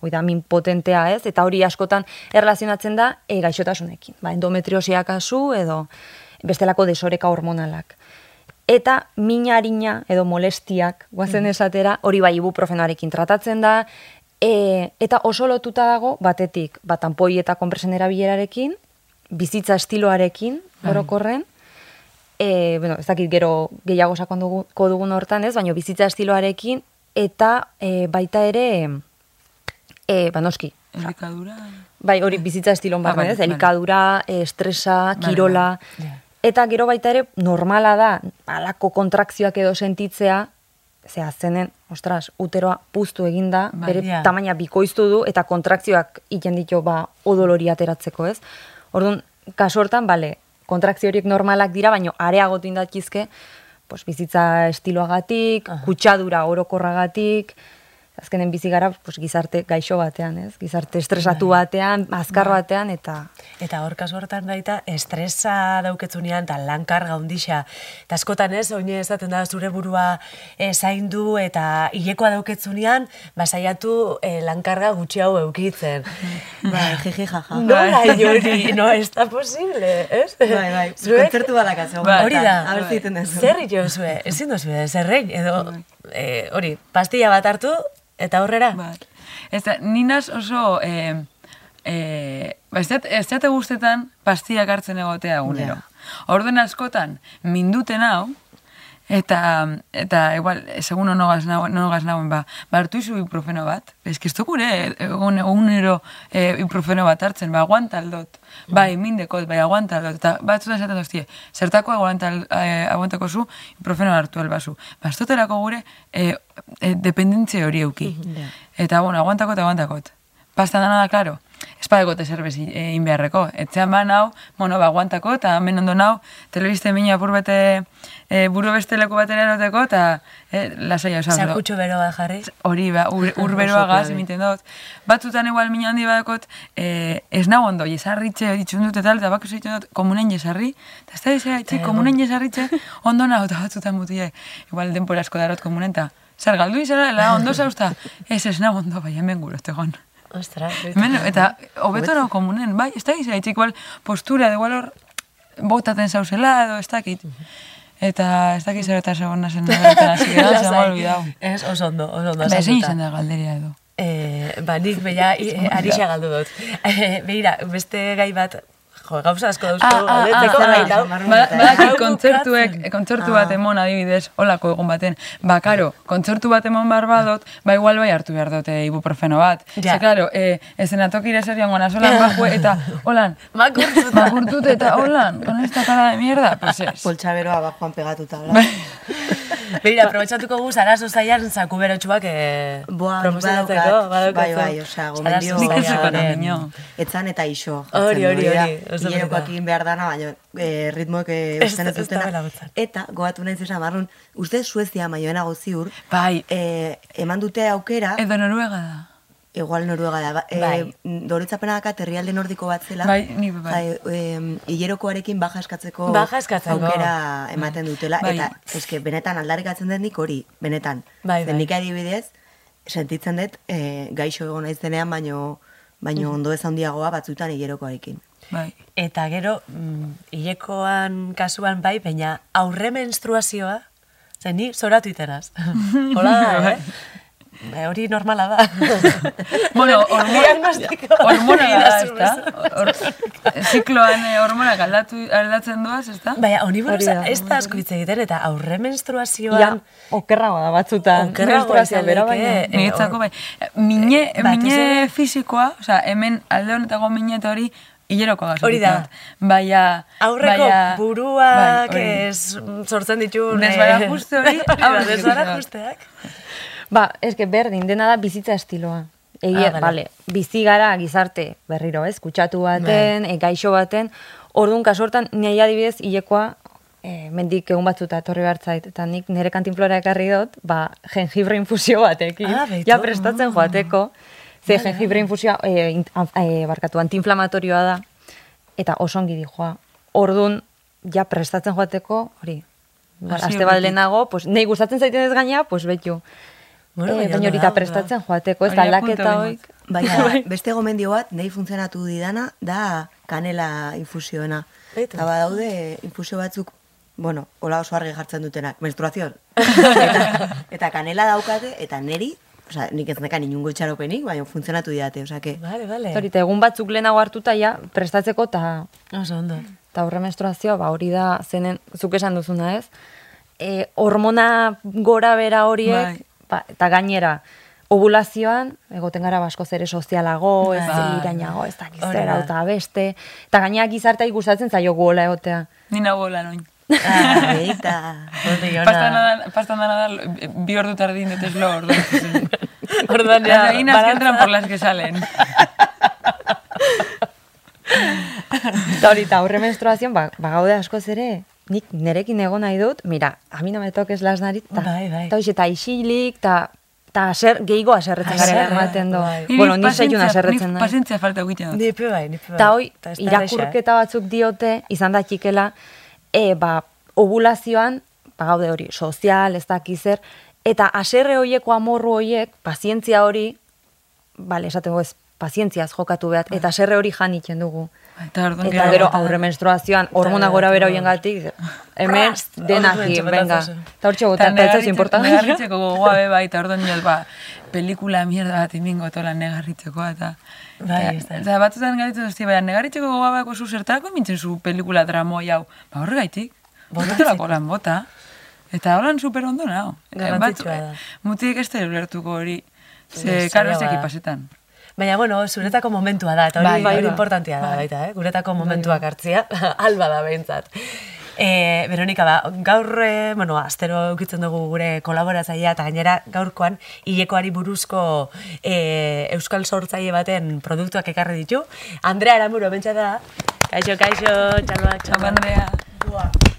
hoi da, min potentea, ez? Eta hori askotan erlazionatzen da, e, gaixotasunekin, ba, endometriosia kasu, edo bestelako desoreka hormonalak. Eta mina harina edo molestiak, guazen esatera, hori bai ibuprofenoarekin tratatzen da, e, eta oso lotuta dago, batetik, bat tanpoi eta konpresen erabilerarekin, bizitza estiloarekin, orokorren, e, bueno, ez dakit gero gehiago sakonduko dugun hortan ez, baina bizitza estiloarekin, eta e, baita ere, e, ba noski, Elikadura. Bai, hori bizitza estilon Ah, barne, bai, ez? Elikadura, eh, estresa, Bai, kirola. bai. Ja. Eta gero baita ere, normala da, alako kontrakzioak edo sentitzea, ze azenen, ostras, uteroa puztu eginda, Bai, bere ja. tamaina bikoiztu du, eta kontrakzioak iten ditu, ba, odolori ateratzeko, ez? Orduan, kasu hortan, bale, kontrakzio horiek normalak dira, baina areagotu indatizke, pues, bizitza estiloagatik, kutsadura orokorragatik, azkenen bizi gara pues, gizarte gaixo batean, ez? Gizarte estresatu Bai. batean, azkar batean, eta... Eta hor kasu hortan baita, estresa dauketzunean, eta lankarga hundixa. Eta askotan ez, oine esaten da zure burua e, zaindu eta hilekoa dauketzunean, basaiatu e, lankarga gutxi hau eukitzen. [laughs] Bai, jiji, jaja. Nola hori, no, [laughs] ez da posible, ez? Bai, bai, Zuek- kontzertu badakazu. Bai. Hori da. A ber, dezu. Zer jo zue, ezin duzu, zerrein, edo, e, hori, pastilla bat hartu, eta aurrera. Bai. Ez da, ninaz oso... E, e, ba, ez dat- ez guztetan pastiak hartzen egotea egunero. Orden askotan, minduten hau, Eta, eta igual, segun onogaz nagoen, onogaz nagoen, ba, ba hartu izu ibuprofeno bat. Ez que ez du gure, egun egunero e, ibuprofeno bat hartzen, ba, aguantaldot. Bai, mindekot, bai, aguantaldot. Eta batzutan esaten doztie, zertako aguantal, e, aguantako zu, ibuprofeno hartu albazu. Ba, ez dutelako gure e, e, dependentze hori euki. Eta, bueno, aguantakot, aguantakot. Pastan dana da, klaro, espadeko zerbez egin beharreko. Etxean ba nau, bueno, ba, aguantako, eta hemen ondo nau, telebiste mina apur bete e, buru beste leku batera eroteko, eta e, lasai hau Sakutxo beroa jarri. Hori, ba, ur, [laughs] ur beroa gaz, emiten dut. Batzutan igual mina handi badakot, e, ez nago ondo, jesarritxe ditxun dut eta bako zeitzen dut komunen jesarri, eta ez da txik, komunen jesarritxe, ondo nago, eta batzutan mutie, igual denpora asko darot komunen, eta zer galdu izara, la, ondo zauzta, ez ez nago ondo, bai, hemen gure, egon. Ostras, Hemen, eta hobeto nago komunen, bai, ez da txik, igual postura, de igual hor, botaten zauzela, edo ez dakit. Eta ez dakit zer eta segon nazen nagoetan, hasi gara, [laughs] se me ha olvidado. Ez, oso ondo, oso ondo. Ba, ezin izan da galderia edo. Eh, ba, nik beha arixa galdu dut. Eh, [laughs] begira, beste gai bat, jo, gauza asko dauzko, Ah, ah, galdetzeko ah, gai ah. Ba- Badakit kontzertuek, kontzertu bat emon adibidez, holako egun baten. Ba, karo, kontzertu bat emon behar badot, ba, igual bai hartu behar dute ibuprofeno bat. Ja. Ze, karo, eh, esenatokira zer joan gona, solan [laughs] bajue, eta, holan, makurtut eta holan, con esta cara de mierda, pues ez. Poltsaberoa bajoan pegatuta. [laughs] bla. Begira, aprobetxatuko gu, zarazo zailan zaku berotxuak eh, Boa, badaukazu. Bai, bai, osea, gomendio- Nik eh. Etzan eta iso. Hori, hori, hori, oso Hilerokoak egin behar dana, baina e, ritmoek e, usten ez dutena. Eta, goatu nahi zesan barrun, uste Suezia maioenago ziur, Bai, e, eman dute aukera, edo noruega da. Igual noruega da, e, Bai. dorotzapena dakat herrialde nordiko bat zela, Bai, nik bai. Bai, em, hilerokoarekin baja eskatzeko Baja eskatzeko. aukera ematen dutela. Bai. Eta, eske, benetan aldarrikatzen dut nik hori, benetan. Bai, bai. nik adibidez, sentitzen dut e, gaixo egon naizenean, baino, baino ondo ez handiagoa batzutan hilerokoarekin. Bai. Eta gero, mm, hilekoan kasuan bai, baina aurre menstruazioa, zen ni zoratu itenaz. [laughs] Hola da, eh? Ba, hori normala da. [laughs] Bueno, hormona, hormona da, ezta? Hor- Zikloan eh, hormonak aldatu, aldatzen doaz, ezta? Baina, honi buruz, ez da asko hitz egiten, eta aurre menstruazioan... Ja, okerragoa da batzutan. Okerragoa bera baina. eh, Niretzako hor- bai. Mine, batez mine ere- fisikoa, osea, hemen alde honetako mine eta hori hileroko gazu. Hori da. Baina... Aurreko baina, buruak bai, ez sortzen ditun... Desbarajuste hori, [laughs] Hori da, aurre desbarajusteak. Ba, eske berdin, dena da bizitza estiloa. Egia, Ah, bale, bizi gara gizarte berriro, ez? Kutsatu baten, e, gaixo baten, orduan kasortan, nahi adibidez, hilekoa, e, mendik egun batzuta etorri behar zait, eta nik nire kantinflora ekarri dut, ba, jengibre infusio batekin, Ah, ja prestatzen joateko, ze jengibre infusioa, e, in- an- e, barkatu, antiinflamatorioa da, eta oso ongi dijoa. Orduan, ja prestatzen joateko, hori, aste bat lehenago, pues, nahi gustatzen zaiten ez gaina, pues betxu. Bueno, baina horita ondo prestatzen joateko, ez aldaketa hoik. Baina beste gomendio bat, nahi funtzionatu didana, da kanela infusioena. Eta badaude infusio batzuk, bueno, hola oso argi jartzen dutenak, menstruazion. [laughs] eta, eta kanela daukate, eta neri, osea, nik ez nekan inungo itxaropenik, baina funtzionatu didate, osea, que... Vale, vale. Horita, egun batzuk lehenago hartuta ja, prestatzeko eta Oso ondo. eta horre menstruazioa, ba, hori da, zenen, zuk esan duzuna ez, e, hormona gora bera horiek, Bai. Ba, eta gainera, ovulazioan, egoten gara basko zere sozialago, ez Bai. irainago, ez dakiz Hori zera, da. eta beste, eta gainera gizartea gustatzen zaio gola egotea. Ni nago lan oin. Ah, Pastan ona. da, bi ordu tardin dut lo ordu. Orduan [laughs] Las ja, gallinas que entran por las que salen. Eta hori, eta horre menstruazioan, ba, ba gaude askoz ere, nik nerekin egon nahi dut, mira, a mi no me toques las narit, ta, Bai, bai. hoxe, eta isilik, eta ta aser, gehigo aserretzen gara ematen do. bai. Bueno, ni seiun aserretzen nahi. Pazientzia falta egiten dut. Nipe bai, nipe bai. Eta hoi, Eta ez da erraza, eh? irakurketa batzuk diote, izan da txikela, e, ba, ovulazioan, ba, gaude hori, sozial, ez dakizer, eta aserre hoieko amorru hoiek, pazientzia hori, bale, esaten ez, pazientziaz jokatu behar, eta aserre hori jan itzen dugu. Eta orduan Eta gero aurre menstruazioan, hormona gora bera hoien gatik, hemen Orduan venga. Eta hortxe gota, eta ez importa. Negarritzeko gogoa be bai, eta orduan nioz, ba, pelikula mierda bat imingo tola negarritzeko, eta... Bai, eta- batzutan garitzen duzti, baina negarritzeko gogoa bako zu zertarako mintzen zu pelikula dramoi hau. Ba horregaitik, botolako lan bota. Eta holan super ondo nao. Garrantzitsua da. Mutik ez da ulertuko hori. Ze, karo ez pasetan. Baina, bueno, zuretako momentua da, eta hori, Bai, bai, hori bai. importantia da, baita, eh? guretako momentuak hartzia, [laughs] alba da behintzat. E, Veronika, ba, gaur, e, bueno, astero ukitzen dugu gure kolaboratzailea, eta gainera gaurkoan hilekoari buruzko e, euskal sortzaile baten produktuak ekarri ditu. Andrea Aramuro, bentsa da. Kaixo, kaixo, txaloak, Txapa txaloak. Andrea.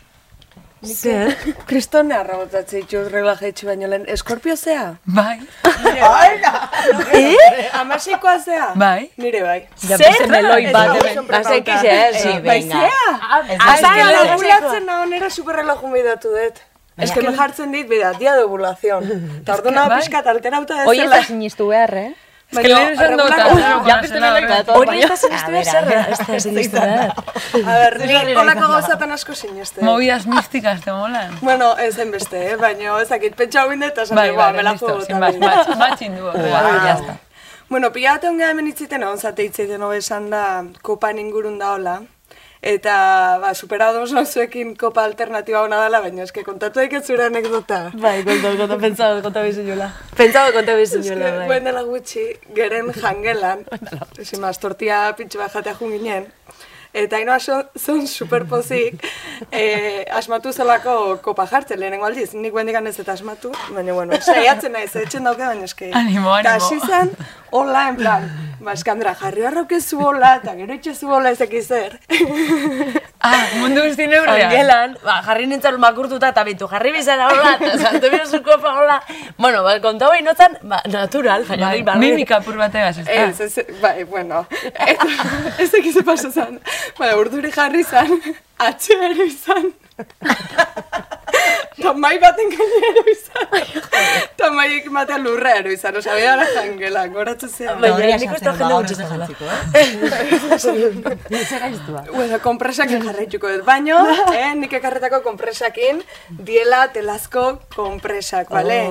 Zer? [laughs] Kristone arrabotatze ditu relaje etxe baino lehen. Eskorpio zea? Bai, Eh? Amaseikoa zea? bai. Nire bai. Zer? meloi bat, oso preparatuta. Azekiz, eh? Sí, Bai, venga. zea? Azara Azara la ovulatzen naho nera superrelaju midatu dut. Ez que me jartzen dit, bida, dia de ovulación. [laughs] Eta ordu nago bai. pixkat alterauta Hoi ez dezela. da sinistu behar, eh? Ez lehen esan dut, Ja, beste meloi bat. Hori ez da sinistu behar zer, ez da sinistu behar. A ber, ni olako gauzatan asko sineste. Movidas místicas te molan. Bueno, ez hainbeste, eh? baina ezakit pentsa hau eta esan dugu, bai, me la listo, juego sin match, matching du. Wow. Ya está. Bueno, pila bat onga hemen itziten, egon zate itziten hobe esan da, kopan ingurun da hola. Eta, ba, superados zuekin kopa alternatiba hona dela, baina eske kontatu daik zure anekdota. Bai, konta, konta, pentsado, konta bizinuela. Pentsado, konta bizinuela, Eske, bai. Buen dela gutxi, geren [laughs] jangelan, ezin maz, tortia pintxo bat jatea jun ginen, eta ino aso, zon superpozik, [laughs] eh, asmatu zelako kopa jartzen, lehenengo aldiz, nik bendikan ez eta asmatu, baina, bueno, saiatzen naiz, etxen dauke, baina eski. Animo, Eta animo. hasi zen, hola, en plan, [laughs] [laughs] ba, eskandra, jarri harraukezu hola, eta gero itxezu hola ezeki zer. [laughs] Ah, mundu guzti neurrean. Angelan, ba, jarri nintzen makurtuta eta bintu, jarri bizara hola, eta [laughs] sartu bizu kopa hola. Bueno, ba, konta hori notzan, ba, natural, baina Bai, bai, barri. mimika pur bategaz, ez da? Ez, ez, bai, bueno, ez ekiz paso zan. Baina, urduri jarri zan, atxea ero izan. Eta mai baten gaine ero izan. Eta maiek batean lurra ero izan, osa, bera gara jangela, goratu zean. Baina, nik uste jende gutxi zegoela. Bueno, kompresakin jarraituko dut, baino, eh, nik ekarretako kompresakin, diela telazko kompresak, bale?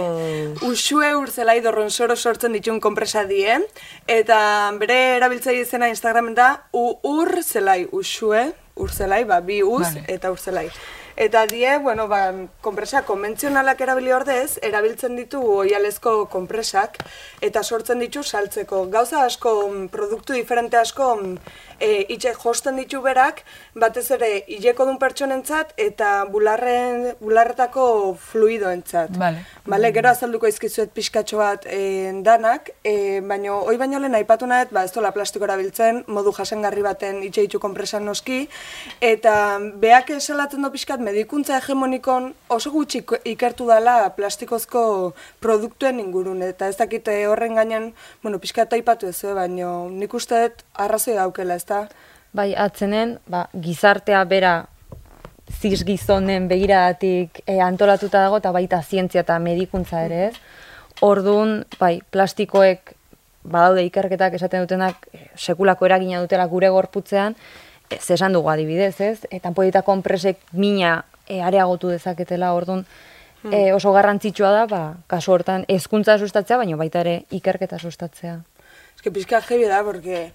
Usue urzelai dorronsoro sortzen ditun kompresa die, eta bere erabiltzaile izena Instagramen da, u ur zelai, usue, urzelai, ba, bi uz Vale. eta urzelai. Eta die, bueno, ba, konpresa konbentzionalak erabili ordez, erabiltzen ditu oialezko konpresak, eta sortzen ditu saltzeko. Gauza asko, produktu diferente asko, e, itxe josten ditu berak, batez ere hileko dun pertsonentzat eta bularren, bularretako fluidoentzat. Vale. Bale, gero azalduko izkizuet pixkatxo bat e, danak, e, baino, hoi baino lehen aipatu nahet, ba, ez dola plastiko erabiltzen, modu jasengarri baten itxe ditu konpresan noski, eta beak esalatzen du pixkat medikuntza hegemonikon oso gutxi ikertu dela plastikozko produktuen ingurun, eta ez dakite horren gainen, bueno, pixkat aipatu ez, baino nik uste dut arrazoi daukela, ez da? Bai, atzenen, ba, gizartea bera zis gizonen begiradatik e, antolatuta dago eta baita zientzia eta medikuntza ere ez. Orduan, bai, plastikoek badaude ikerketak esaten dutenak e, sekulako eragina dutela gure gorputzean, ez esan dugu adibidez, ez? Eta polita konpresek mina e, areagotu dezaketela, orduan, e, oso garrantzitsua da, ba, kasu hortan, hezkuntza sustatzea, baina baita ere ikerketa sustatzea. Ez que pixka jebi da, porque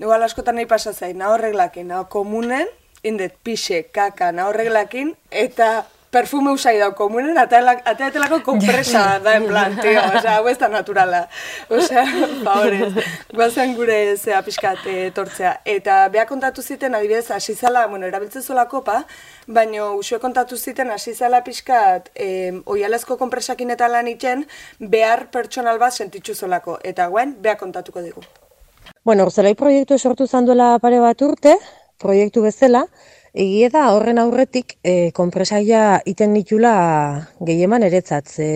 igual askotan nahi pasa zain, naho reglakin, naho komunen, indet pixe, kaka, naho reglakin, eta perfume usai dau komunen, ateatelako [laughs] kompresa da en plan, [laughs] tío, o sea, hau ez da naturala. O sea, [laughs] favorez, guazen gure zea pixkat etortzea. Eta beha kontatu ziten, adibidez, hasi zala, bueno, erabiltzen zola kopa, baino usue kontatu ziten hasi zala pixkat eh, oialezko konpresakin eta lan itxen, behar pertsonal bat sentitzu zolako. Eta guen, beha kontatuko digu. Bueno, Urzelai proiektu sortu izan duela pare bat urte, proiektu bezala, egie da horren aurretik e, konpresaia iten ditula gehieman eretzat. Ze,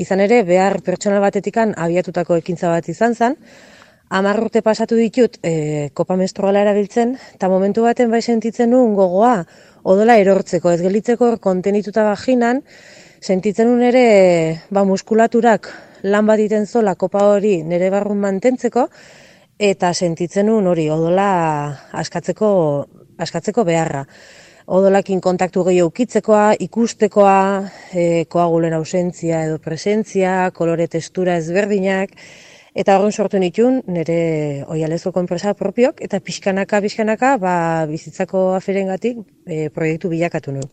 izan ere, behar pertsonal batetikan abiatutako ekintza bat izan zen, Hamar urte pasatu ditut e, kopa menstruala erabiltzen, eta momentu baten bai sentitzen nuen gogoa odola erortzeko, ez gelitzeko kontenituta vaginan, sentitzen nuen ere ba, muskulaturak lan bat iten zola kopa hori nire barrun mantentzeko, eta sentitzen nuen hori odola askatzeko, askatzeko beharra. Odolakin kontaktu gehiago ukitzekoa, ikustekoa, e, koagulen ausentzia edo presentzia, kolore testura ezberdinak, eta horren sortu nituen nire oialezko konpresa propiok, eta pixkanaka, pixkanaka, ba, bizitzako aferengatik e, proiektu bilakatu nuen.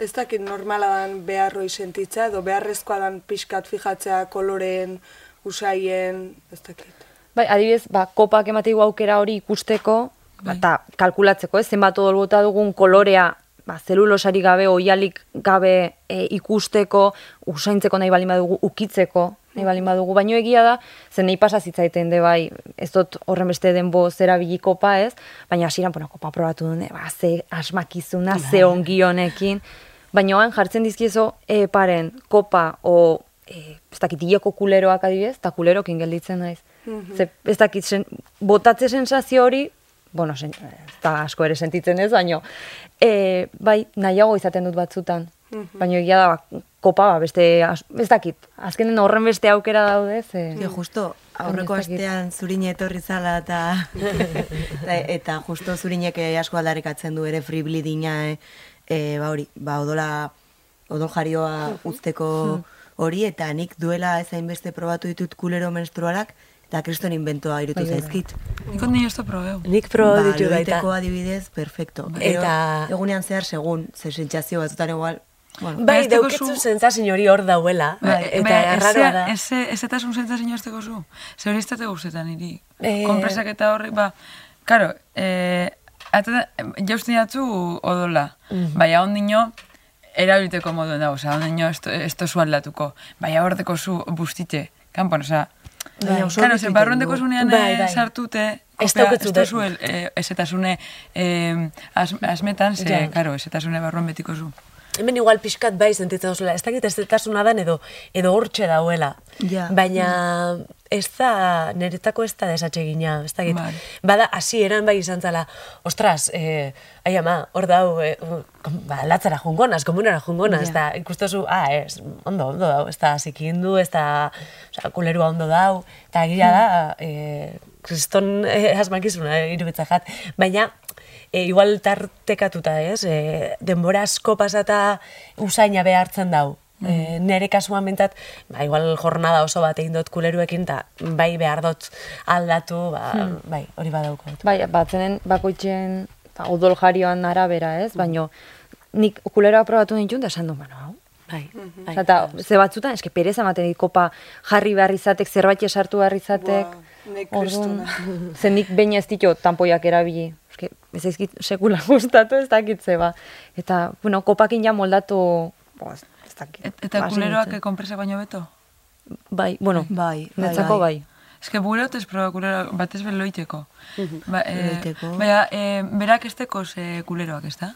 ez dakit normala dan beharroi sentitza, edo beharrezkoa dan pixkat fijatzea koloreen, usaien, ez dakit. Bai, adibidez, ba, kopak emateigu aukera hori ikusteko, Bai. eta kalkulatzeko, ez, zenbat odol bota dugun kolorea, ba, zelulosari gabe, oialik gabe e, ikusteko, usaintzeko nahi balin badugu, ukitzeko nahi balin badugu, baino egia da, zen nahi pasa zitzaiten de bai, ez dut horren beste denbo zera kopa ez, baina hasieran bueno, kopa probatu dune, ba, ze asmakizuna, ze ongi honekin, baina oan jartzen dizkiezo e, paren kopa o e, ez dakit kuleroak adibidez, eta kulerokin gelditzen naiz. Ze, ez dakit, sen, botatze sensazio hori, bueno, sen, ez da asko ere sentitzen ez, baino, e, bai, nahiago izaten dut batzutan. Baina egia da, ba, kopa, ba, beste, as, ez dakit, azkenen horren beste aukera daude, ze... Jo, justo, aurreko astean zurine etorri zala eta, [laughs] eta, eta justo zurinek asko aldarrikatzen du ere free bleedinga, eh, eh, ba hori, ba odola, odol jarioa uzteko hori, eta nik duela ez hainbeste probatu ditut kulero menstrualak, eta kriston inventoa irutu zaizkit. Nik ondi ez da probeu. Nik proba ba, ditu baita. loiteko adibidez, perfecto. Eta-. Egunean zehar segun, ze sentsazio batzutan igual, bueno, Bai, dauketzu zu- sentsazio hori hor dauela, Bai, eta bai, arraroa da. Ez, ez eta zun zentzazio azteko zu. Zer hori ez dute gustetan niri. Eh. Konpresak eta horri, ba, karo, eh, atata, jausten jatzu odola. Baina ondino, erabiliteko moduen dago, oza, ondino ez, ez tozu aldatuko. Baina horteko zu bustite, kanpon, oza, Baina oso Karo, ondo ze egiten barruendeko du. zunean Bai, eh, bai. sartute, Ez kopea, ez da- tozu el, eh, eh, az, azmetan, ze, Ja. karo, ezetasune barruan betiko zu. Hemen igual pixkat bai sentitzen duzula, ez dakit ez dan edo, edo hortxe dauela. Ja. Baina ez da, niretako ez da desatsegina, ez dakit. Bai. Bada, hasi eran bai izan zala, ostras, eh, ai ama, hor dau, eh, ba, latzara jungonaz, komunara jungonaz, Ja. eta ikustozu, ah, ez, ondo, ondo dau, ez da zikindu, ez da, oza, kulerua ondo dau, eta egia da, eh, kriston eh, asmakizuna, irubitzak jat. Baina, e, igual tartekatuta, ez? E, denbora asko pasata usaina behartzen dau. E, nere kasuan bentat, ba, igual jornada oso bat egin dut kuleruekin, eta bai behar dut aldatu, ba, bai, hori badaukot. Bai, batzenen bakoitzen ba, odol jarioan arabera, ez? Baino, nik kuleroa probatu nintun, da esan du, bueno, hau. Bai, bai. Osea, Eta ze batzutan, eske pereza ematen dit kopa jarri behar izatek, zerbait esartu behar izatek. Buah, nik Orduan, kristuna. zen nik baina ez ditu tanpoiak erabili. Eske, ez zaizkit sekula [laughs] gustatu ez dakit ba. Eta, bueno, kopakin ja moldatu, bo, ez, ez dakit. Et, eta Hasi kuleroak nintzen. konpresak baino beto? Bai, bueno, Bai, bai, netzako bai. bai. Ez que bure hotez proba kulero, batez be loiteko. Ba, Loiteko. Baina, eh, berak esteko ze kuleroak, ez da?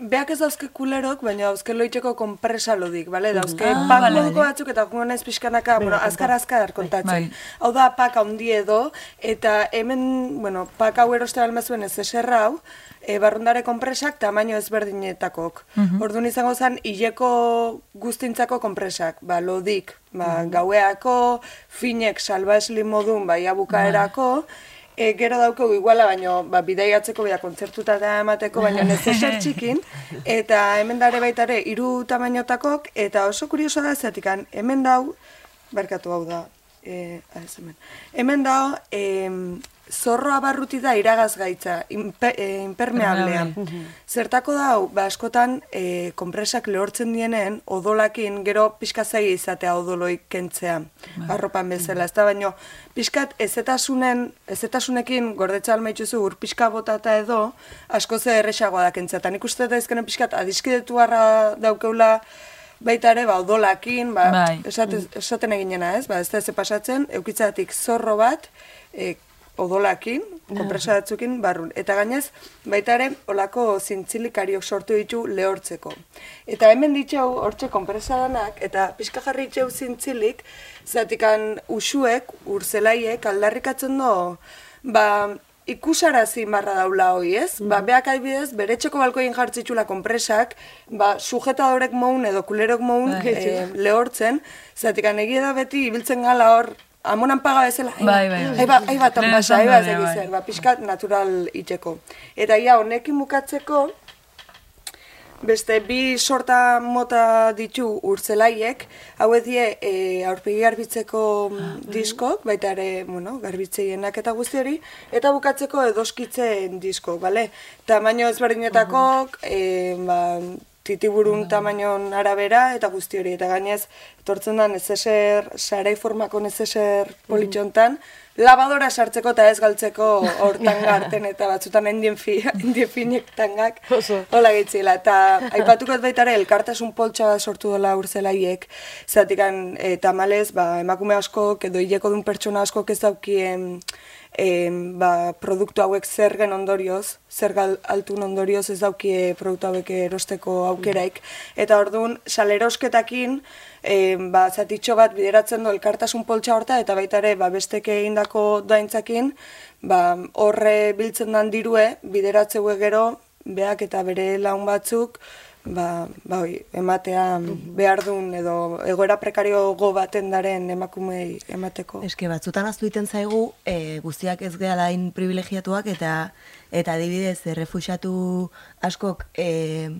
Beak ez dauzke kulerok, baina dauzke loiteko konpresa lodik, bale? Dauzke Ah, pak bale. moduko batzuk eta jungo naiz pixkanaka, bueno, azkar azkar kontatzen. Bai. Hau da pak handi edo, eta hemen, bueno, pak hau eroste balmezuen ez hau, e, barrundare konpresak tamaino ezberdinetakok. Orduan izango zen, hileko guztintzako konpresak, ba, lodik, ba, gaueako, finek salbaesli modun, bai, abukaerako, E, gero daukagu iguala, baino, ba, bidaiatzeko, bida, kontzertuta da emateko, baina [laughs] ez eser txikin, eta hemen dare baitare, hiru tamainotakok, eta oso kurioso da, zatikan, hemen dau, barkatu hau da, e, hemen, hemen dau, em, zorroa barruti da iragaz gaitza, impe, e, impermeablea. Zertako dau, ba, askotan, e, konpresak lehortzen dienen, odolakin, gero pixka zaila izatea odoloik kentzea, arropan bezala, ez da baino, pixkat ezetasunen, ezetasunekin gordetza almaituzu ur pixka botata edo, asko ze erresagoa da kentzea. Eta nik uste da ezkenen pixkat adiskidetu harra daukeula, baita ere, ba, odolakin, ba, Bai. esate, esaten eginena, ez? Ba, ez da ez pasatzen, eukitzatik zorro bat, e, odolakin, konpresa batzukin barrun. Eta gainez, baita ere, olako zintzilikariok sortu ditu lehortzeko. Eta hemen ditxau, hortxe konpresa danak, eta pixka jarri ditxau zintzilik, zatikan usuek, urzelaiek, aldarrikatzen do, ba, ikusarazi marra daula hoi, ez? Ba, beak adibidez, bere txeko balkoien jartzitxula konpresak, ba, sujetadorek moun edo kulerok moun eh, lehortzen, zatikan egia da beti ibiltzen gala hor, amonan paga bezala, ai, Bai, bai, bai. ai, ba, ai bat, Lehen pasa, ai esan bat, dute, bai. zer, ba, pixkat natural itxeko. Eta ia, honekin bukatzeko, Beste bi sorta mota ditu urtzelaiek, hauek die e, aurpegi garbitzeko mm, diskok, baita ere, bueno, garbitzeienak eta guzti hori, eta bukatzeko edoskitzen diskok, bale? Tamaino ezberdinetakok, e, ba, titiburun tamainon arabera eta guzti hori. Eta gainez, etortzen da nezeser, sarai formako nezeser politxontan, labadora sartzeko eta ez galtzeko hortan [laughs] garten eta batzutan endien, fi, endien finek tangak. Hola gitzila. Eta aipatuko baita ere, elkartasun poltsa sortu dola urzelaiek. Zatikan, e, tamalez, ba, emakume asko, edo hileko dun pertsona asko ez daukien em, ba, produktu hauek zergen ondorioz, zergal altun ondorioz ez daukie produktu hauek erosteko aukeraik. Eta orduan, salerosketakin, em, ba, zatitxo bat bideratzen du elkartasun poltsa horta, eta baita ere, ba, besteke egindako daintzakin, ba, horre biltzen dan dirue, bideratzeu gero, beak eta bere laun batzuk, ba, ba hoi, ematea behar duen edo egoera prekario go baten daren emakumei emateko. Eske batzutan aztu iten zaigu, e, guztiak ez gehala hain privilegiatuak eta eta adibidez errefuxatu askok e,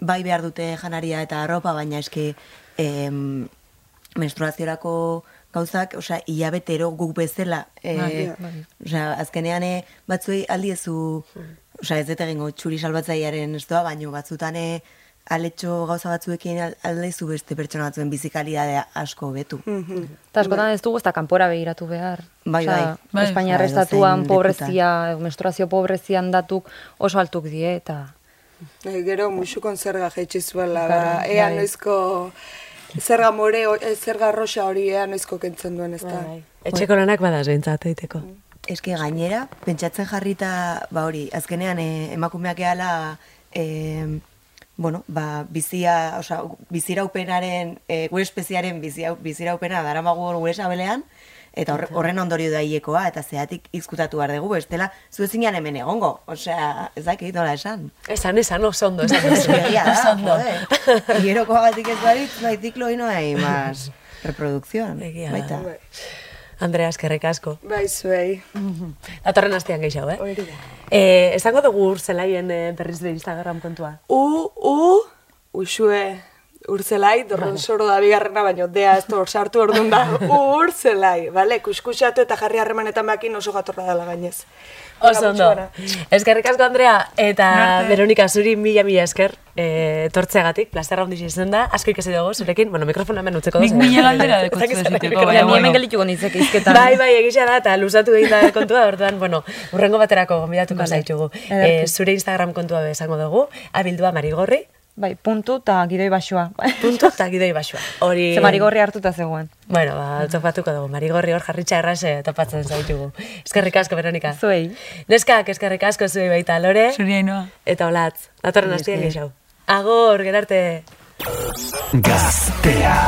bai behar dute janaria eta arropa, baina eske e, menstruaziorako gauzak, osea, hilabetero guk bezala, e, osea, azkenean e, batzuei aldiezu, osea, ez dut egingo txuri salbatzaiaren ez baino batzutan e, aletxo gauza batzuekin al- aldiezu beste pertsona batzuen bizikalidadea asko betu. Eta askotan ez dugu ez da kanpora begiratu behar. Bai, Osea, bai. Bai. Espainiar Bai, estatuan edozein pobrezia, menstruazio pobrezian datuk oso altuk die, eta E, gero muxukon zerga jaitsi zuela, ba, ea bai. noizko zerga more, eh, zerga roxa hori ea noizko kentzen duen, ez da. Etxeko lanak badaz behintzat eiteko. Eske gainera, pentsatzen jarrita, ba hori, azkenean e, emakumeak ehala, e, bueno, ba, bizia, osea, biziraupenaren, e, gure espeziaren bizia, biziraupena daramagu hor gure sabelean, eta horre- horren ondorio da hilekoa, eta zeatik izkutatu behar dugu, bestela, zu ezinan hemen egongo, osea, ez dakit nola esan. Esan, esan, oso ondo, esan. [laughs] Oso ondo. joder. Hierokoagatik ez barit, no hay ciclo y no hay más reproducción. Egia da. Baita. Andrea, eskerrik asko. Bai, zuei. Datorren astean gehiago, eh? Hori da. Eh, esango dugu urzelaien eh, berriz be Instagram kontua. U, u, usue, urzelai, dorron soro da bigarrena, baino dea ez hor sartu orduan da, [laughs] urzelai, bale, kuskusatu eta jarri harremanetan bakin oso jatorra dela gainez. Oso ondo. Eskerrik asko, Andrea, eta Narte. Veronika, zuri mila mila esker eh, tortzeagatik, plazer handiz izan da, asko ikasi dugu, zurekin, bueno, mikrofona hemen utzeko Nik duzu. mila galdera desiteko, mikrofona baina ni hemen gelituko nintzek izketan. Bai, bai, egisa da, eta luzatu egin da kontua, orduan, bueno, urrengo baterako gombidatuko Vale. zaitugu. Eh, zure Instagram kontua be esango dugu, abildua marigorri, Bai, puntu eta gidoi basoa. [laughs] puntu eta gidoi basua. Hori... Ze marigorri hartuta zegoen. Bueno, ba, topatuko dugu, marigorri hor jarritxa errase topatzen zaitugu. Eskerrik asko, Veronika. Zuei. Neskak, eskerrik asko zuei baita, lore. Zuri hainoa. Eta olatz, datorren esker. geixau. Agor, gerarte. Gaztea.